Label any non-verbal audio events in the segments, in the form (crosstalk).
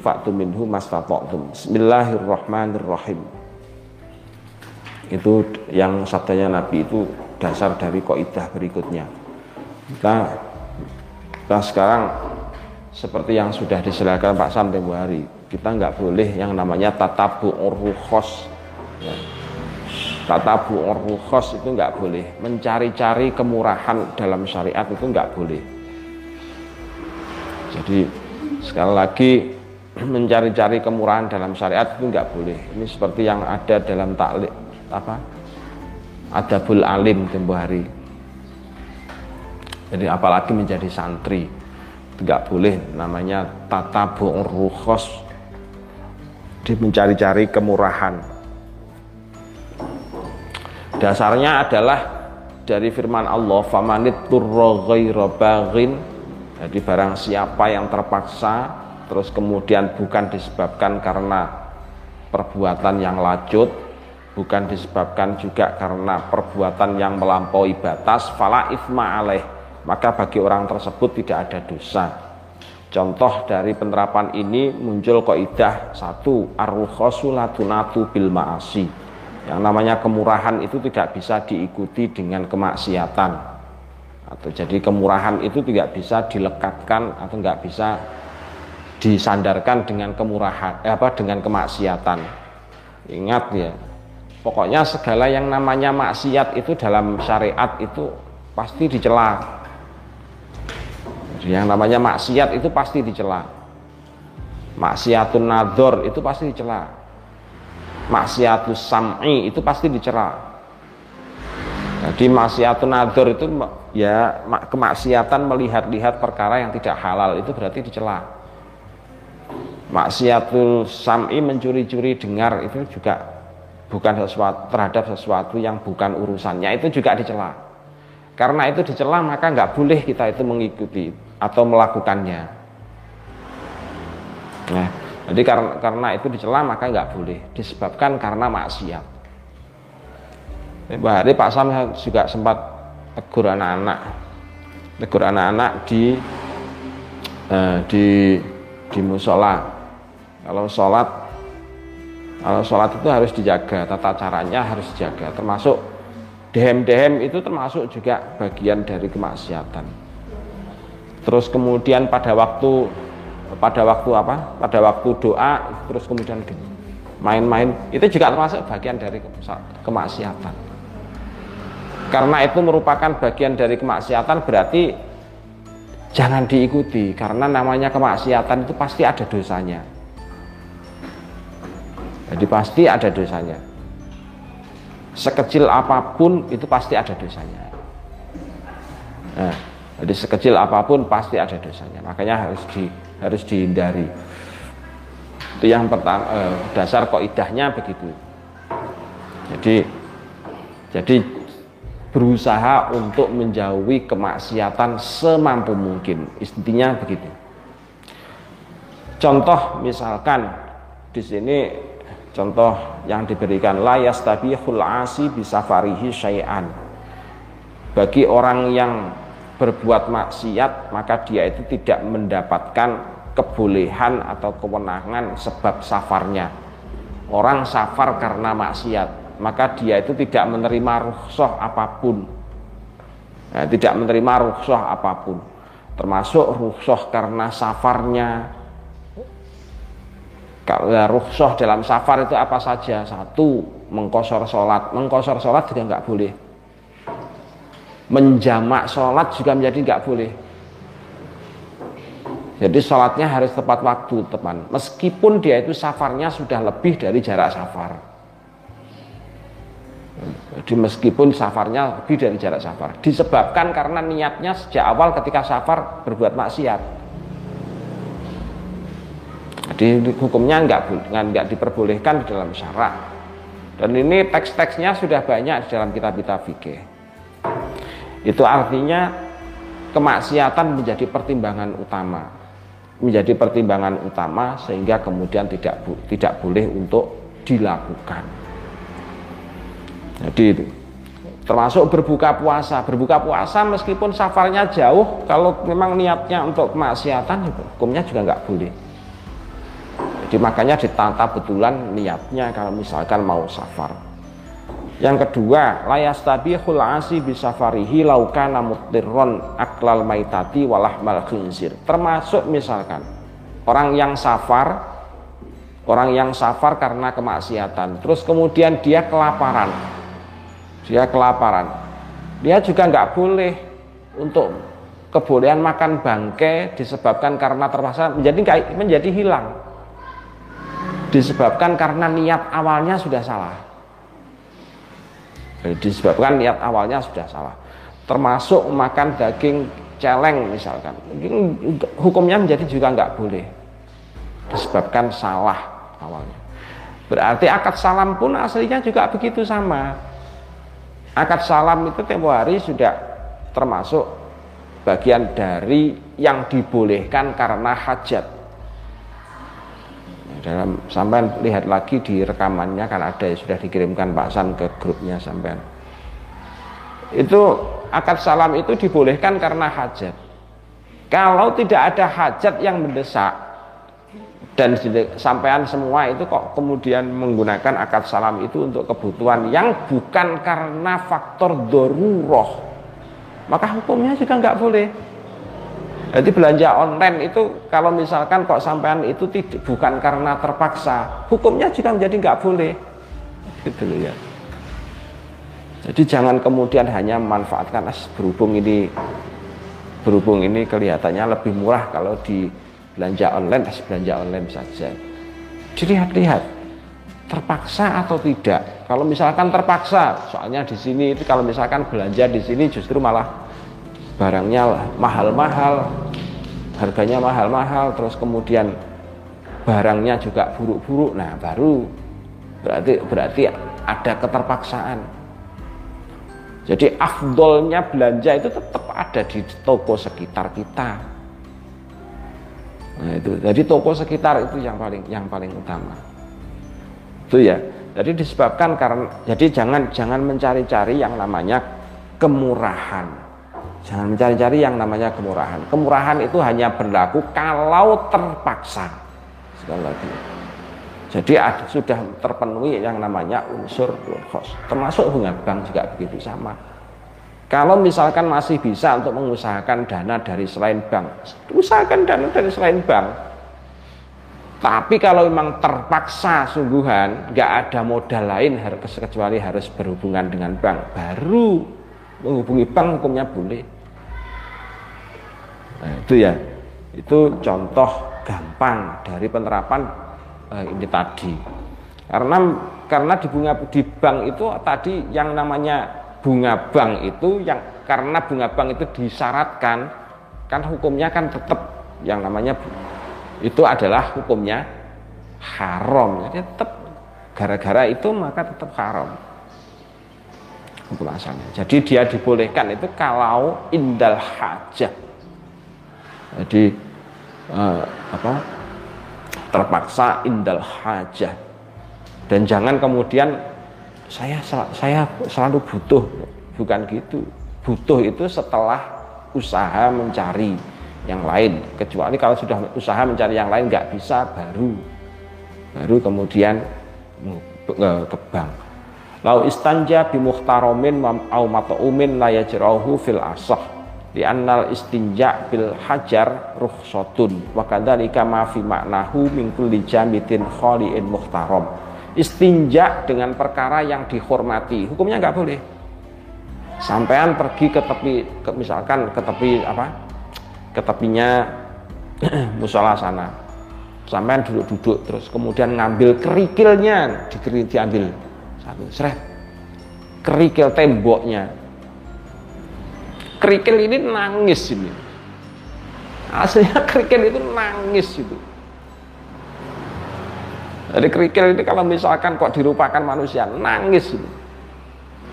fa'tu minhu mastata'tum. Bismillahirrahmanirrahim. Itu yang sabdanya Nabi itu dasar dari kaidah berikutnya. Kita, kita sekarang seperti yang sudah diserahkan Pak Sam tempo hari, kita nggak boleh yang namanya tatabu rukhos. Ya. Tatabu rukhos itu nggak boleh. Mencari-cari kemurahan dalam syariat itu nggak boleh. Jadi sekali lagi mencari-cari kemurahan dalam syariat itu nggak boleh. Ini seperti yang ada dalam taklik apa? Adabul alim tempo hari. Jadi apalagi menjadi santri nggak boleh namanya tata rukhos di mencari-cari kemurahan. Dasarnya adalah dari firman Allah famanit turra baghin jadi barang siapa yang terpaksa terus kemudian bukan disebabkan karena perbuatan yang lanjut bukan disebabkan juga karena perbuatan yang melampaui batas fala ifma alaih. Maka bagi orang tersebut tidak ada dosa. Contoh dari penerapan ini muncul kaidah satu arruhosuladunatu bil ma'asi. Yang namanya kemurahan itu tidak bisa diikuti dengan kemaksiatan. Atau jadi kemurahan itu tidak bisa dilekatkan atau nggak bisa disandarkan dengan kemurahan eh, apa dengan kemaksiatan. Ingat ya pokoknya segala yang namanya maksiat itu dalam syariat itu pasti dicela. Yang namanya maksiat itu pasti dicela. Maksiatun nador itu pasti dicela. Maksiatus sam'i itu pasti dicela. Jadi maksiatun nador itu ya kemaksiatan melihat-lihat perkara yang tidak halal itu berarti dicela maksiatul sam'i mencuri-curi dengar itu juga bukan sesuatu terhadap sesuatu yang bukan urusannya. Itu juga dicela. Karena itu dicela maka nggak boleh kita itu mengikuti atau melakukannya. Nah jadi karena, karena itu dicela maka nggak boleh. Disebabkan karena maksiat. Mbak Hari Pak Sam juga sempat tegur anak-anak, tegur anak-anak di eh, di di musola. Kalau sholat, kalau sholat itu harus dijaga, tata caranya harus dijaga, termasuk dehem-dehem itu termasuk juga bagian dari kemaksiatan. Terus kemudian pada waktu pada waktu apa? Pada waktu doa terus kemudian main-main itu juga termasuk bagian dari kemaksiatan. Karena itu merupakan bagian dari kemaksiatan berarti jangan diikuti. Karena namanya kemaksiatan itu pasti ada dosanya jadi pasti ada dosanya. Sekecil apa pun itu pasti ada dosanya. Nah, jadi sekecil apa pun pasti ada dosanya. Makanya harus di harus dihindari. Itu yang pertama eh, dasar idahnya begitu. Jadi jadi berusaha untuk menjauhi kemaksiatan semampu mungkin. Intinya begitu. Contoh misalkan di sini contoh yang diberikan layas tapi asi bisa farihi syai'an. Bagi orang yang berbuat maksiat maka dia itu tidak mendapatkan kebolehan atau kewenangan sebab safarnya. Orang safar karena maksiat maka dia itu tidak menerima rukhsah apa pun. Nah, tidak menerima rukhsah apa pun. Termasuk rukhsah karena safarnya. ya, rukhsah dalam safar itu apa saja. Satu mengkosor sholat. Mengkosor sholat juga nggak boleh. Menjamak sholat juga menjadi nggak boleh. Jadi sholatnya harus tepat waktu teman. Meskipun dia itu safarnya sudah lebih dari jarak safar. Jadi meskipun safarnya lebih dari jarak safar. Disebabkan karena niatnya sejak awal ketika safar berbuat maksiat jadi hukumnya nggak nggak diperbolehkan di dalam syarak dan ini teks-teksnya sudah banyak di dalam kitab-kitab fikih itu artinya kemaksiatan menjadi pertimbangan utama. Menjadi pertimbangan utama sehingga kemudian tidak tidak boleh untuk dilakukan. Jadi itu termasuk berbuka puasa. Berbuka puasa meskipun safarnya jauh, kalau memang niatnya untuk kemaksiatan, hukumnya juga nggak boleh. Jadi makanya ditata betulan niatnya kalau misalkan mau safar. Yang kedua, layastabihul asi bisafarihi laukana mutirron aklal maitati walahmal khinzir. Termasuk misalkan orang yang safar, orang yang safar karena kemaksiatan, terus kemudian dia kelaparan, dia kelaparan, dia juga nggak boleh untuk kebolehan makan bangkai disebabkan karena terpaksa menjadi menjadi hilang disebabkan karena niat awalnya sudah salah. Disebabkan niat awalnya sudah salah. Termasuk makan daging celeng misalkan. Hukumnya menjadi juga nggak boleh. Disebabkan salah awalnya. Berarti akad salam pun aslinya juga begitu sama. Akad salam itu tempo hari sudah termasuk bagian dari yang dibolehkan karena hajat dalam sampai lihat lagi di rekamannya kan ada yang sudah dikirimkan Pak San ke grupnya sampai itu akad salam itu dibolehkan karena hajat. Kalau tidak ada hajat yang mendesak dan sampean semua itu kok kemudian menggunakan akad salam itu untuk kebutuhan yang bukan karena faktor doruroh maka hukumnya juga nggak boleh jadi belanja online itu kalau misalkan kok sampean itu tidak bukan karena terpaksa, hukumnya juga menjadi nggak boleh. Gitu ya. Jadi jangan kemudian hanya memanfaatkan as berhubung ini berhubung ini kelihatannya lebih murah kalau di belanja online as belanja online saja. Dilihat-lihat terpaksa atau tidak. Kalau misalkan terpaksa, soalnya di sini itu kalau misalkan belanja di sini justru malah barangnya mahal-mahal harganya mahal-mahal terus kemudian barangnya juga buruk-buruk. Nah baru berarti berarti ada keterpaksaan. Jadi afdolnya belanja itu tetap ada di toko sekitar kita. Nah itu. Jadi toko sekitar itu yang paling yang paling utama. Itu ya. Jadi disebabkan karena jadi jangan jangan mencari-cari yang namanya kemurahan Jangan mencari-cari yang namanya kemurahan. Kemurahan itu hanya berlaku kalau terpaksa. Sekali lagi. Jadi ada, sudah terpenuhi yang namanya unsur khos. Termasuk bunga bank juga begitu sama. Kalau misalkan masih bisa untuk mengusahakan dana dari selain bank, usahakan dana dari selain bank. Tapi kalau memang terpaksa sungguhan, nggak ada modal lain kecuali harus berhubungan dengan bank, baru menghubungi bank hukumnya boleh. Nah, itu ya. Itu contoh gampang dari penerapan eh, ini tadi. Karena karena di bunga di bank itu tadi yang namanya bunga bank itu yang karena bunga bank itu disyaratkan kan hukumnya kan tetap yang namanya itu adalah hukumnya haram. Jadi tetap gara-gara itu maka tetap haram asalnya. Jadi dia dibolehkan itu kalau indal hajah. Jadi eh, apa? terpaksa indal hajah. Dan jangan kemudian saya saya selalu butuh, bukan gitu. Butuh itu setelah usaha mencari yang lain. Kecuali kalau sudah usaha mencari yang lain nggak bisa baru baru kemudian ke bank Lau istanja bi muhtaromin au mataumin la yajrahu fil asah. Di annal istinja bil hajar rukhsatun. Wa kadzalika ma fi maknahu min kulli jamitin khaliin istinja dengan perkara yang dihormati. Hukumnya nggak boleh. Sampean pergi ke tepi ke, misalkan ke tepi apa? Ke tepinya (clears throat) musola sana. Sampean duduk-duduk terus kemudian ngambil kerikilnya diambil satu seret. Kerikil temboknya. Kerikil ini nangis ini. Aslinya (laughs) kerikil itu nangis itu. Jadi kerikil ini kalau misalkan kok dirupakan manusia nangis ini.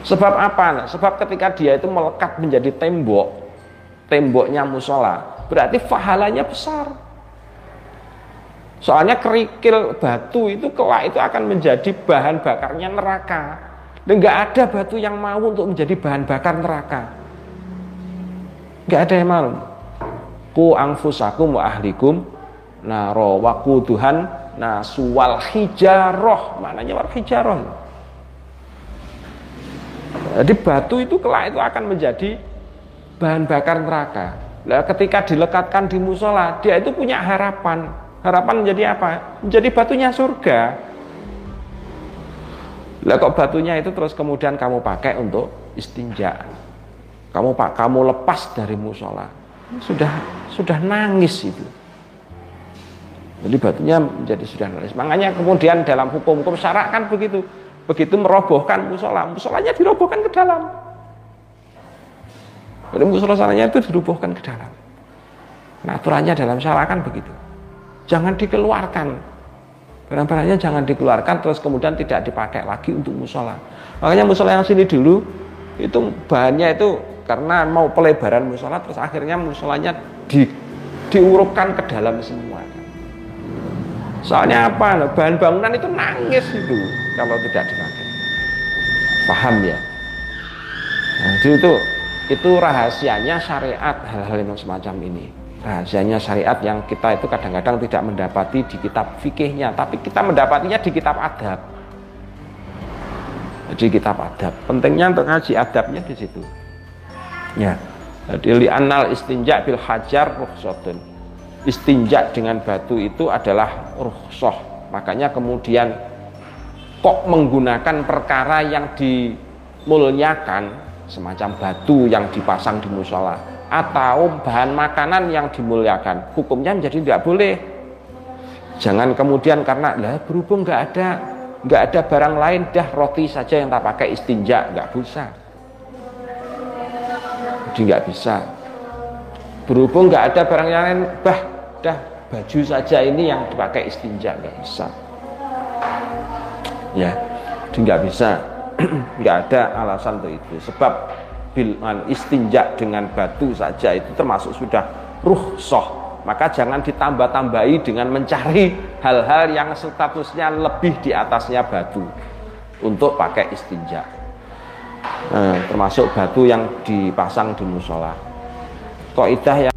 Sebab apa? Nah, sebab ketika dia itu melekat menjadi tembok temboknya musola berarti pahalanya besar Soalnya kerikil batu itu kelak itu akan menjadi bahan bakarnya neraka. Dan nggak ada batu yang mau untuk menjadi bahan bakar neraka. Nggak ada yang mau. Ku angfusakum wa ahlikum naro waku Tuhan Nah, suwal hijaroh, maknanya wal hijaroh. Jadi batu itu kelak itu akan menjadi bahan bakar neraka. Nah, ketika dilekatkan di musola, dia itu punya harapan. Harapan menjadi apa? Menjadi batunya surga. Lah kok batunya itu terus kemudian kamu pakai untuk istinja. Kamu pak, kamu lepas dari musola. Sudah sudah nangis itu. Jadi batunya menjadi sudah nangis. Makanya kemudian dalam hukum-hukum syarak kan begitu. Begitu merobohkan musola, musolanya dirobohkan ke dalam. Jadi musola salahnya itu dirobohkan ke dalam. Nah, aturannya dalam syarak kan begitu. Jangan dikeluarkan. Barang-barangnya jangan dikeluarkan terus kemudian tidak dipakai lagi untuk musola. Makanya musola yang sini dulu itu bahannya itu karena mau pelebaran musola terus akhirnya musolanya di, diurupkan ke dalam semua. Soalnya apa? Bahan bangunan itu nangis itu kalau tidak dipakai. Paham ya? Nah, itu itu rahasianya syariat hal-hal yang semacam ini rahasianya syariat yang kita itu kadang-kadang tidak mendapati di kitab fikihnya tapi kita mendapatinya di kitab adab di kitab adab pentingnya untuk ngaji adabnya di situ Ya. Jadi li'annal istinja bil hajar rukhsatun. Istinja dengan batu itu adalah rukhsah. Makanya kemudian kok menggunakan perkara yang dimuliakan semacam batu yang dipasang di musola atau bahan makanan yang dimuliakan. Hukumnya menjadi tidak boleh. Jangan kemudian karena lah berhubung nggak ada nggak ada barang lain dah roti saja yang tak pakai istinja nggak bisa. Jadi nggak bisa. Berhubung nggak ada barang yang lain bah dah baju saja ini yang dipakai istinja nggak bisa. Ya jadi nggak bisa. (clears throat) Nggak ada alasan untuk itu. Sebab bil istinja dengan batu saja itu termasuk sudah ruhsoh maka jangan ditambah-tambahi dengan mencari hal-hal yang statusnya lebih di atasnya batu untuk pakai istinja eh, termasuk batu yang dipasang di musola. Kaidah yang